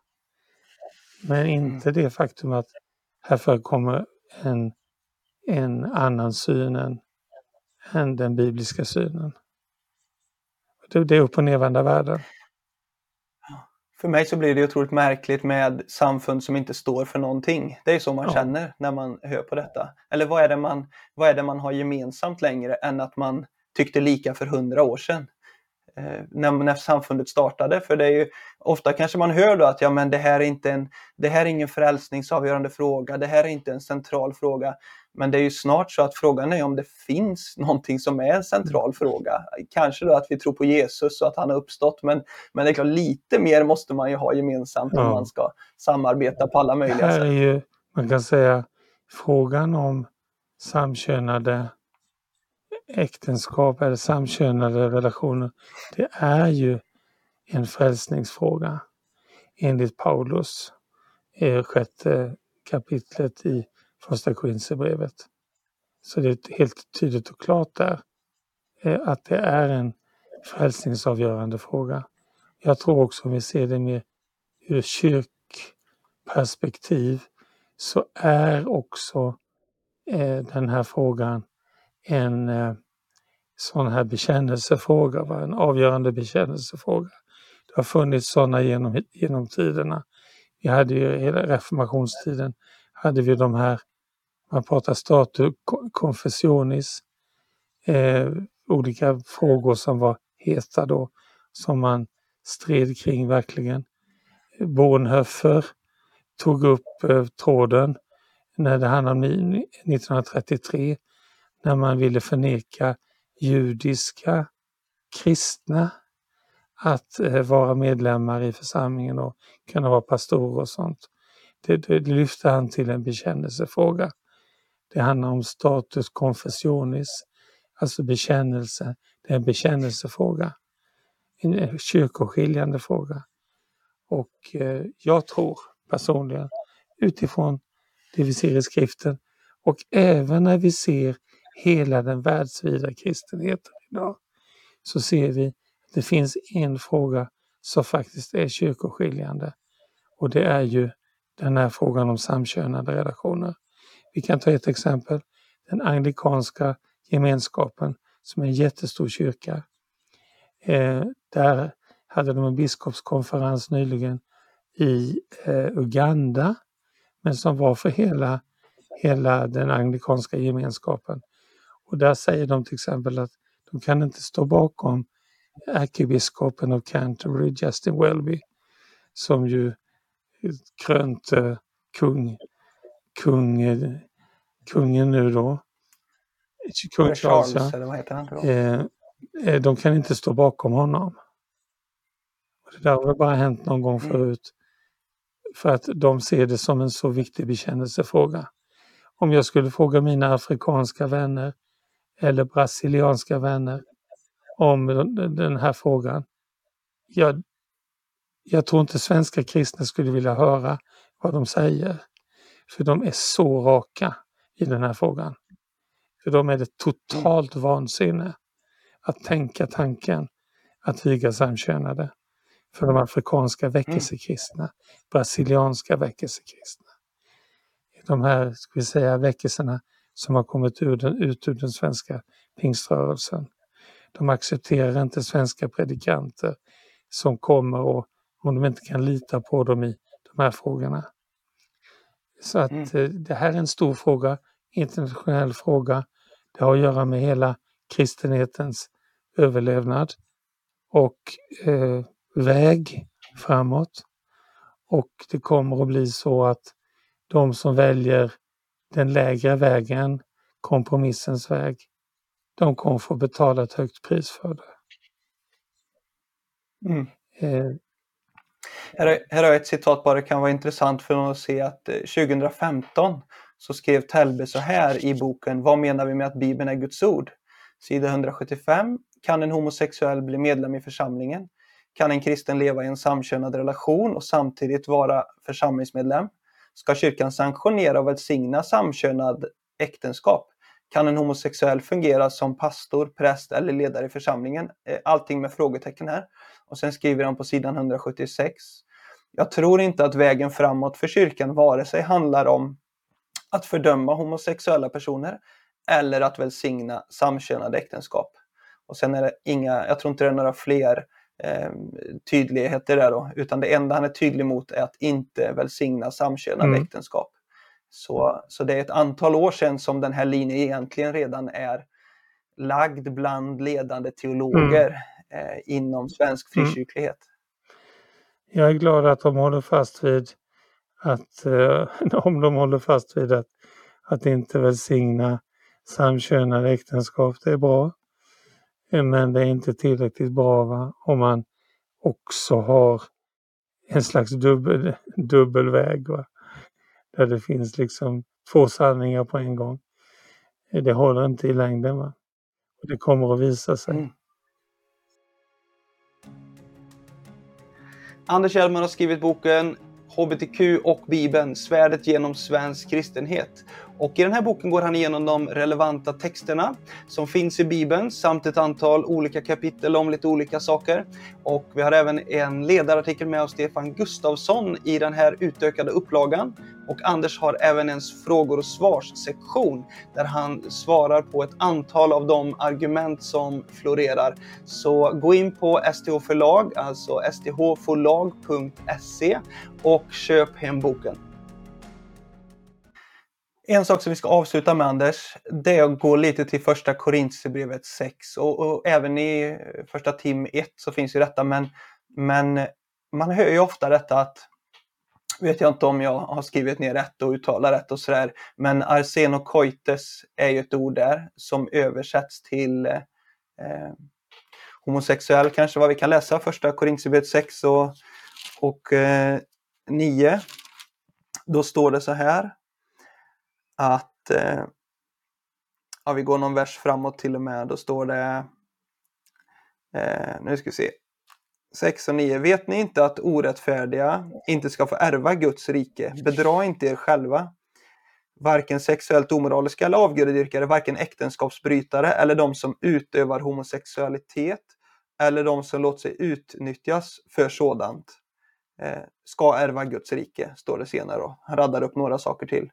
Men inte det faktum att här förekommer en, en annan syn än, än den bibliska synen. Det, det är upp och nervända världar. För mig så blir det otroligt märkligt med samfund som inte står för någonting. Det är så man ja. känner när man hör på detta. Eller vad är, det man, vad är det man har gemensamt längre än att man tyckte lika för hundra år sedan? Eh, när, när samfundet startade. För det är ju ofta kanske man hör då att ja, men det här är inte en, det här är ingen frälsningsavgörande fråga. Det här är inte en central fråga. Men det är ju snart så att frågan är om det finns någonting som är en central mm. fråga. Kanske då att vi tror på Jesus och att han har uppstått, men, men det är klart lite mer måste man ju ha gemensamt ja. om man ska samarbeta på alla möjliga sätt. Ju, man kan säga, frågan om samkönade äktenskap eller samkönade relationer, det är ju en frälsningsfråga enligt Paulus, eh, sjätte kapitlet i första Korinthierbrevet. Så det är helt tydligt och klart där eh, att det är en frälsningsavgörande fråga. Jag tror också om vi ser det mer ur kyrkperspektiv så är också eh, den här frågan en eh, sån här bekännelsefråga, va? en avgörande bekännelsefråga. Det har funnits sådana genom, genom tiderna. Vi hade ju hela reformationstiden hade vi de här man pratar statu confessionis, eh, olika frågor som var heta då, som man stred kring verkligen. Bonhoeffer tog upp eh, tråden när det handlade om 1933 när man ville förneka judiska kristna att eh, vara medlemmar i församlingen och kunna vara pastorer och sånt. Det, det, det lyfte han till en bekännelsefråga. Det handlar om status confessionis, alltså bekännelse. Det är en bekännelsefråga. En eh, kyrkoskiljande fråga. Och eh, jag tror personligen utifrån det vi ser i skriften och även när vi ser hela den världsvida kristenheten idag så ser vi att det finns en fråga som faktiskt är kyrkoskiljande och det är ju den här frågan om samkönade relationer. Vi kan ta ett exempel, den anglikanska gemenskapen som är en jättestor kyrka. Eh, där hade de en biskopskonferens nyligen i eh, Uganda, men som var för hela, hela den anglikanska gemenskapen. Och där säger de till exempel att de kan inte stå bakom ärkebiskopen av Canterbury, Justin Welby, som ju krönte kung, kung, kungen nu då. Kung Charles, Charles eller vad heter han? Eh, eh, de kan inte stå bakom honom. Det där har bara hänt någon gång mm. förut. För att de ser det som en så viktig bekännelsefråga. Om jag skulle fråga mina afrikanska vänner eller brasilianska vänner om den här frågan. Jag, jag tror inte svenska kristna skulle vilja höra vad de säger. För de är så raka i den här frågan. För dem är det totalt vansinne att tänka tanken att viga samkönade för de afrikanska mm. väckelsekristna, brasilianska väckelsekristna. De här, ska vi säga, väckelserna som har kommit ur den, ut ur den svenska pingströrelsen. De accepterar inte svenska predikanter som kommer och om de inte kan lita på dem i de här frågorna. Så att mm. Eh, det här är en stor fråga, internationell fråga. Det har att göra med hela kristenhetens överlevnad och eh, väg framåt. Och det kommer att bli så att de som väljer den lägre vägen, kompromissens väg, de kommer få betala ett högt pris för det. Mm. Eh. Här, här har jag ett citat bara, det kan vara intressant för att se att 2015 eh, så skrev Telbe så här i boken Vad menar vi med att Bibeln är Guds ord? Sida 175. Kan en homosexuell bli medlem i församlingen? Kan en kristen leva i en samkönad relation och samtidigt vara församlingsmedlem? Ska kyrkan sanktionera och välsigna samkönad äktenskap? Kan en homosexuell fungera som pastor, präst eller ledare i församlingen? Eh, allting med frågetecken här. Och sen skriver han på sidan 176. Jag tror inte att vägen framåt för kyrkan vare sig handlar om att fördöma homosexuella personer eller att välsigna samkönade äktenskap. Och sen är det inga, jag tror inte det är några fler eh, tydligheter där då, utan det enda han är tydlig mot är att inte välsigna samkönade mm. äktenskap. Så, så det är ett antal år sedan som den här linjen egentligen redan är lagd bland ledande teologer mm. eh, inom svensk mm. frikyrklighet. Jag är glad att de håller fast vid att, eh, (laughs) om de håller fast vid att, att inte välsigna samkönade äktenskap, det är bra. Men det är inte tillräckligt bra va? om man också har en slags dubbel, dubbelväg. Va? Där det finns liksom två sanningar på en gång. Det håller inte i längden. Va? Det kommer att visa sig. Mm. Anders Hjelmer har skrivit boken HBTQ och Bibeln, svärdet genom svensk kristenhet. Och i den här boken går han igenom de relevanta texterna som finns i Bibeln samt ett antal olika kapitel om lite olika saker. Och vi har även en ledarartikel med av Stefan Gustafsson i den här utökade upplagan. Och Anders har även en frågor och svarssektion där han svarar på ett antal av de argument som florerar. Så gå in på STH förlag, alltså sthforlag.se och köp hem boken. En sak som vi ska avsluta med Anders, det är att gå lite till första Korintierbrevet 6 och, och, även i eh, första Tim 1 så finns ju detta men, men man hör ju ofta detta att vet jag inte om jag har skrivit ner rätt och uttalar rätt och sådär. Men arsenokoites är ju ett ord där som översätts till eh, eh homosexuell kanske vad vi kan läsa första Korintierbrevet 6 och, och eh, 9. Då står det så här att eh, ja, vi går någon vers framåt till och med. Då står det eh, nu ska vi se 6 och 9. Vet ni inte att orättfärdiga inte ska få ärva Guds rike? Bedra inte er själva. Varken sexuellt omoraliska eller avgudadyrkare, varken äktenskapsbrytare eller de som utövar homosexualitet eller de som låter sig utnyttjas för sådant eh, ska ärva Guds rike, står det senare. Då. Han raddar upp några saker till.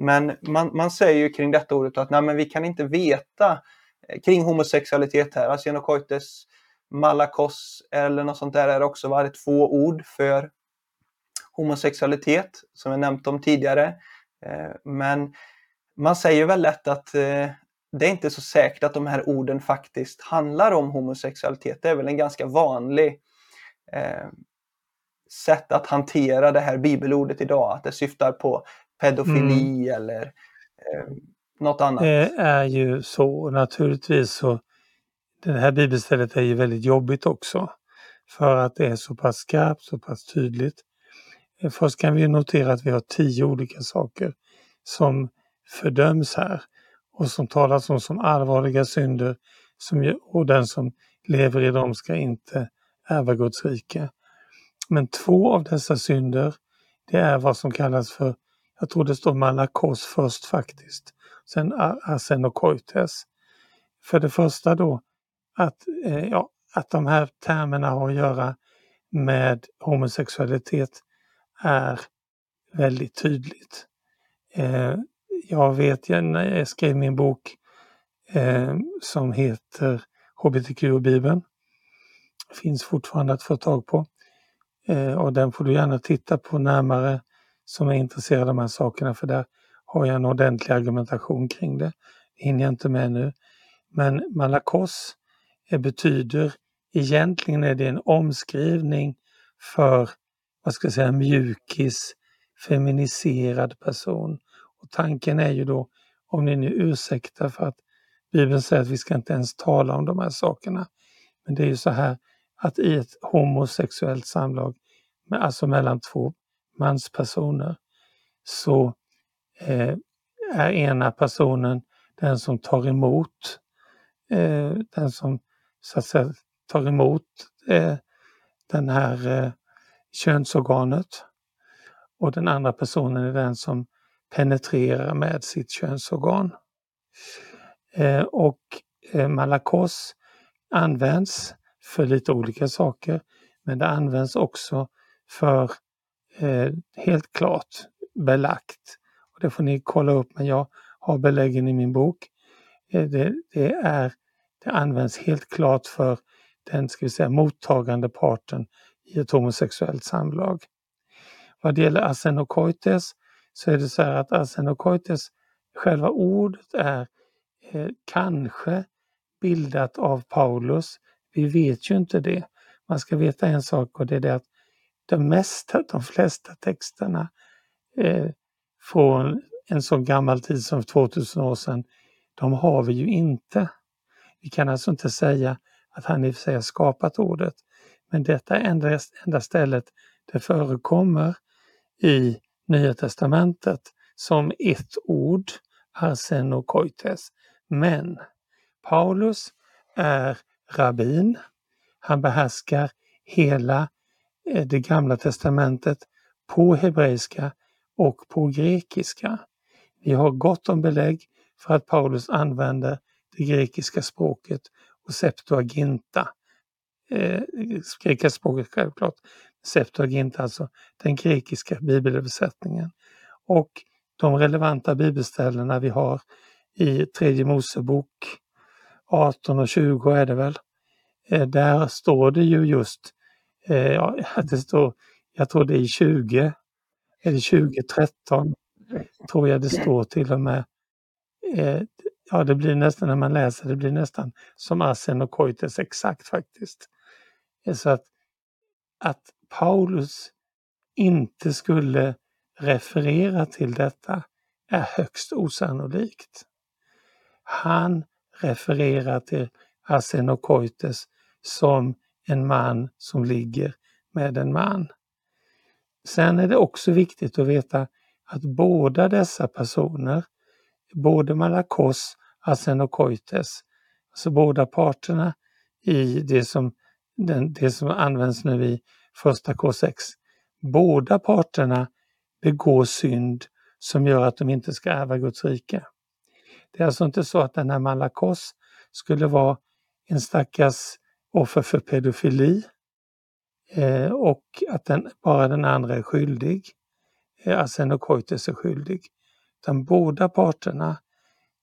Men man, man säger ju kring detta ordet att nej, men vi kan inte veta eh, kring homosexualitet här. Asienokoites Malakos eller något sånt där är också varit två ord för homosexualitet som jag nämnt om tidigare. Eh, men man säger väl lätt att eh, det är inte så säkert att de här orden faktiskt handlar om homosexualitet. Det är väl en ganska vanlig eh, sätt att hantera det här bibelordet idag, att det syftar på pedofili mm. eller eh, något annat. Det är ju så naturligtvis så det här bibelstället är ju väldigt jobbigt också för att det är så pass skarpt, så pass tydligt. Eh, först kan vi notera att vi har tio olika saker som fördöms här och som talas om som allvarliga synder som, och den som lever i dem ska inte ärva Guds rike. Men två av dessa synder, det är vad som kallas för, jag tror det står malakos först faktiskt, sen arsenokoites. För det första då att, eh, ja, att de här termerna har att göra med homosexualitet är väldigt tydligt. Eh, jag vet när jag skrev min bok eh, som heter HBTQ och Bibeln. Finns fortfarande att få tag på. Eh, och den får du gärna titta på närmare som är intresserad av de här sakerna för där har jag en ordentlig argumentation kring det. Det hinner jag inte med nu. Men Malakos eh, betyder egentligen är det en omskrivning för, vad ska jag säga, mjukis, feminiserad person. Och tanken är ju då, om ni nu ursäktar för att Bibeln säger att vi ska inte ens tala om de här sakerna. Men det är ju så här att i ett homosexuellt samlag, alltså mellan två manspersoner, så eh, är ena personen den som tar emot, eh, den som så att säga tar emot eh, den här eh, könsorganet och den andra personen är den som penetrerar med sitt könsorgan. Eh, och eh, malakos används för lite olika saker men det används också för eh, helt klart belagt. Och Det får ni kolla upp men jag har beläggen i min bok. Eh, det, det är det används helt klart för den ska vi säga, mottagande parten i ett homosexuellt samlag. Vad det gäller arsenokoites så är det så här att arsenokoites, själva ordet är eh, kanske bildat av Paulus. Vi vet ju inte det. Man ska veta en sak och det är det att de, mesta, de flesta texterna eh, från en så gammal tid som 2000 år sedan, de har vi ju inte. Vi kan alltså inte säga att han i och för sig har skapat ordet, men detta är enda, enda stället det förekommer i Nya Testamentet som ett ord, arsenokoites. Men Paulus är rabbin. Han behärskar hela Eh, det gamla testamentet på hebreiska och på grekiska. Vi har gott om belägg för att Paulus använder det grekiska språket och Septuaginta. Eh, grekiska språket självklart. Septuaginta, alltså den grekiska bibelöversättningen. Och de relevanta bibelställena vi har i tredje Mosebok 18 och 20 är det väl. Eh, där står det ju just, eh, ja, det står, jag tror det är 20, eller 2013, tror jag det står till och med, eh, ja det blir nästan när man läser det blir nästan som Asen och Koites exakt faktiskt. Så att, att Paulus inte skulle referera till detta är högst osannolikt. Han refererar till Asenokoites som en man som ligger med en man. Sen är det också viktigt att veta att båda dessa personer, både Malakos och Asenokoites, alltså båda parterna i det som, den, det som används nu i första K6, båda parterna begår synd som gör att de inte ska ärva Guds rike. Det är alltså inte så att den här Malakos skulle vara en stackars offer för pedofili eh, och att den, bara den andra är skyldig. Eh, Asenokoites är skyldig. Utan båda parterna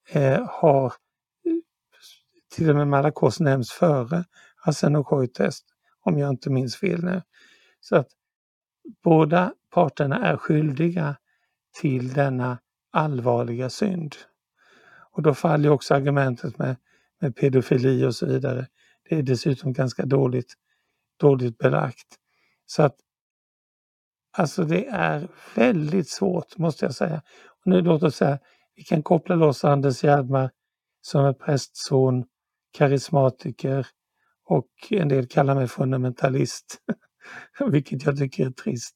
eh, har, eh, till och med Malakos nämns före Asenokoites, om jag inte minns fel nu. Så att båda parterna är skyldiga till denna allvarliga synd. Och då faller också argumentet med, med pedofili och så vidare. Det är dessutom ganska dåligt, dåligt belagt. Så att Alltså det är väldigt svårt måste jag säga. Och nu låt oss säga, vi kan koppla loss Anders Gerdmar som är prästson, karismatiker och en del kallar mig fundamentalist, (laughs) vilket jag tycker är trist.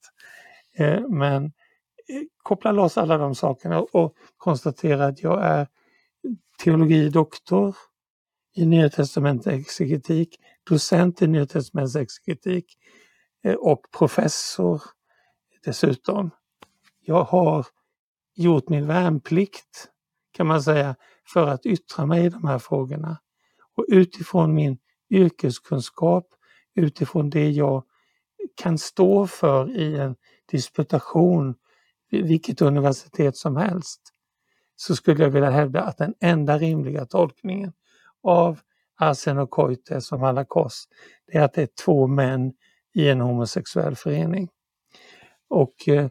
Eh, men eh, koppla loss alla de sakerna och konstatera att jag är teologidoktor i Nya Testamentets exegetik, docent i Nya Testamentets exegetik eh, och professor dessutom. Jag har gjort min värnplikt kan man säga för att yttra mig i de här frågorna. Och utifrån min yrkeskunskap, utifrån det jag kan stå för i en disputation vid vilket universitet som helst, så skulle jag vilja hävda att den enda rimliga tolkningen av Arsen och Koites och Malakos, det är att det är två män i en homosexuell förening. Och eh,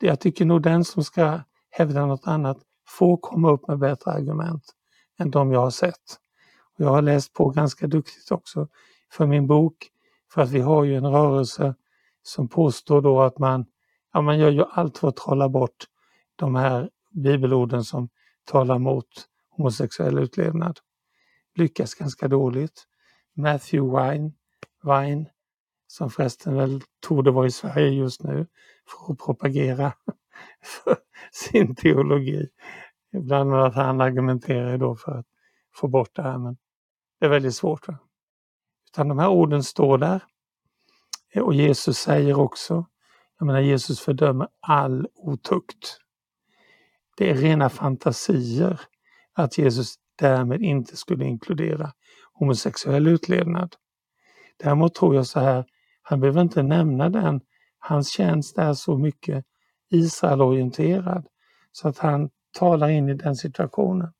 jag tycker nog den som ska hävda något annat får komma upp med bättre argument än de jag har sett. Och jag har läst på ganska duktigt också för min bok, för att vi har ju en rörelse som påstår då att man, ja, man gör ju allt för att trolla bort de här bibelorden som talar mot homosexuell utlevnad. Lyckas ganska dåligt. Matthew Wine, Wine som förresten väl torde vara i Sverige just nu, för att propagera (laughs) för sin teologi. Ibland att han argumenterar då för att få bort det här, men det är väldigt svårt. Va? Utan de här orden står där. Och Jesus säger också, jag menar Jesus fördömer all otukt. Det är rena fantasier att Jesus därmed inte skulle inkludera homosexuell utlevnad. Däremot tror jag så här, han behöver inte nämna den. Hans tjänst är så mycket Israelorienterad så att han talar in i den situationen.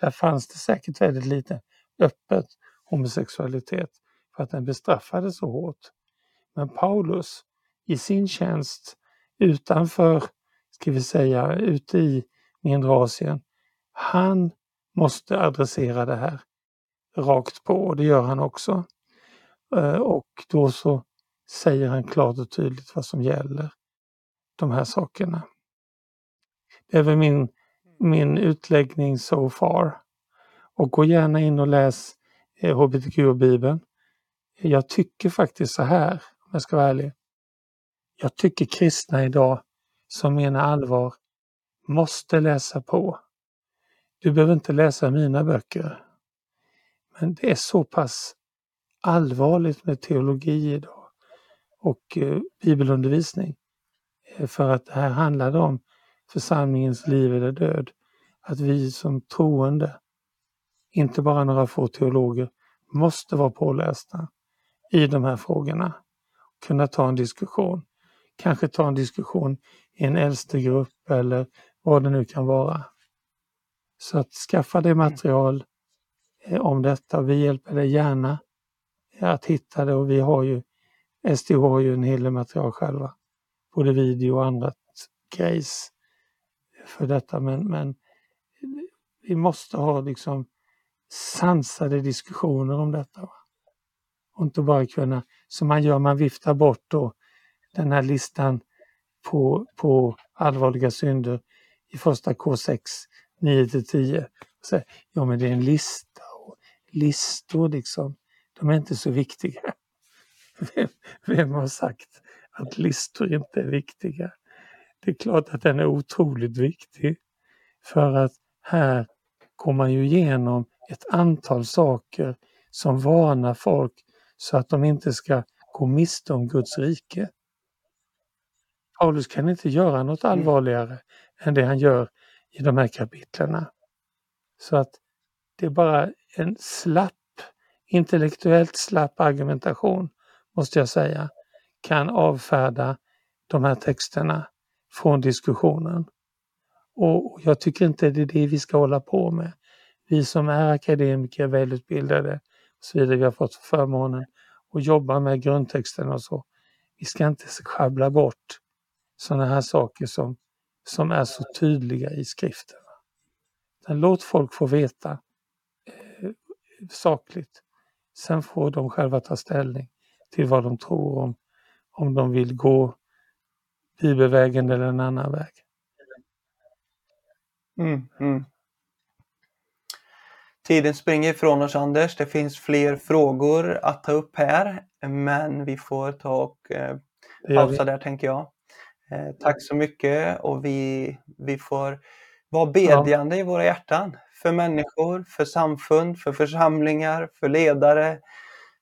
Där fanns det säkert väldigt lite öppet homosexualitet för att den bestraffades så hårt. Men Paulus i sin tjänst utanför, ska vi säga, ute i mindre Asien, han måste adressera det här rakt på och det gör han också. Eh, och då så säger han klart och tydligt vad som gäller de här sakerna. Det är väl min, min utläggning so far. Och gå gärna in och läs eh, hbtq och bibeln. Jag tycker faktiskt så här, om jag ska vara ärlig. Jag tycker kristna idag som menar allvar måste läsa på. Du behöver inte läsa mina böcker. Men det är så pass allvarligt med teologi idag och eh, bibelundervisning. Eh, för att det här handlar om församlingens liv eller död. Att vi som troende, inte bara några få teologer, måste vara pålästa i de här frågorna. Kunna ta en diskussion. Kanske ta en diskussion i en äldste grupp eller vad det nu kan vara. Så att skaffa dig material eh, om detta. Vi hjälper dig gärna att hitta det och vi har ju SDH har ju en hel del material själva. Både video och andra grejs för detta men, men vi måste ha liksom sansade diskussioner om detta. Va? Och inte bara kunna, som man gör, man viftar bort då den här listan på, på allvarliga synder i första K6, 9-10. Ja men det är en lista och listor liksom, de är inte så viktiga. (laughs) Vem, vem har sagt att listor inte är viktiga? Det är klart att den är otroligt viktig. För att här går man ju igenom ett antal saker som varnar folk så att de inte ska gå miste om Guds rike. Paulus kan inte göra något mm. allvarligare än det han gör i de här kapitlerna. Så att det är bara en slapp, intellektuellt slapp argumentation, måste jag säga, kan avfärda de här texterna från diskussionen. Och jag tycker inte det är det vi ska hålla på med. Vi som är akademiker, välutbildade och så vidare, vi har fått förmånen att jobba med grundtexterna och så. Vi ska inte schabbla bort sådana här saker som, som är så tydliga i skriften. Låt folk få veta eh, sakligt. Sen får de själva ta ställning till vad de tror om, om de vill gå bibelvägen eller en annan väg. Mm, mm. Tiden springer ifrån oss Anders. Det finns fler frågor att ta upp här, men vi får ta och eh, pausa där tänker jag. Eh, tack så mycket och vi, vi får vara bedjande ja. i våra hjärtan för människor, för samfund, för församlingar, för ledare,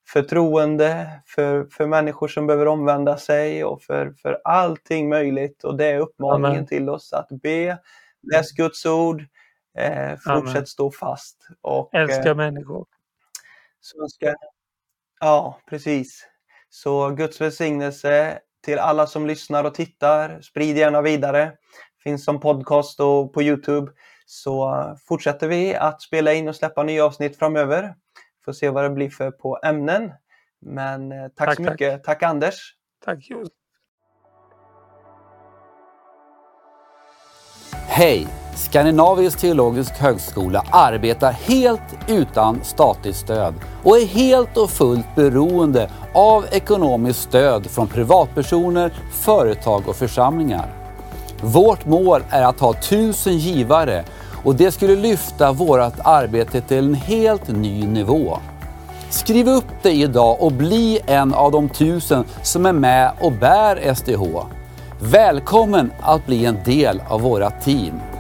för troende, för, för människor som behöver omvända sig och för, för allting möjligt. Och det är uppmaningen Amen. till oss att be, läs Guds ord, eh, fortsätt Amen. stå fast. Och, Älska eh, människor. Så ska, ja, precis. Så Guds välsignelse till alla som lyssnar och tittar. Sprid gärna vidare. Finns som podcast och på Youtube. Så fortsätter vi att spela in och släppa nya avsnitt framöver. Får se vad det blir för på ämnen. Men eh, tack, tack så mycket. Tack, tack Anders. Tack Hej! Skandinavisk teologisk högskola arbetar helt utan statligt stöd och är helt och fullt beroende av ekonomiskt stöd från privatpersoner, företag och församlingar. Vårt mål är att ha tusen givare och det skulle lyfta vårt arbete till en helt ny nivå. Skriv upp dig idag och bli en av de tusen som är med och bär SDH. Välkommen att bli en del av våra team.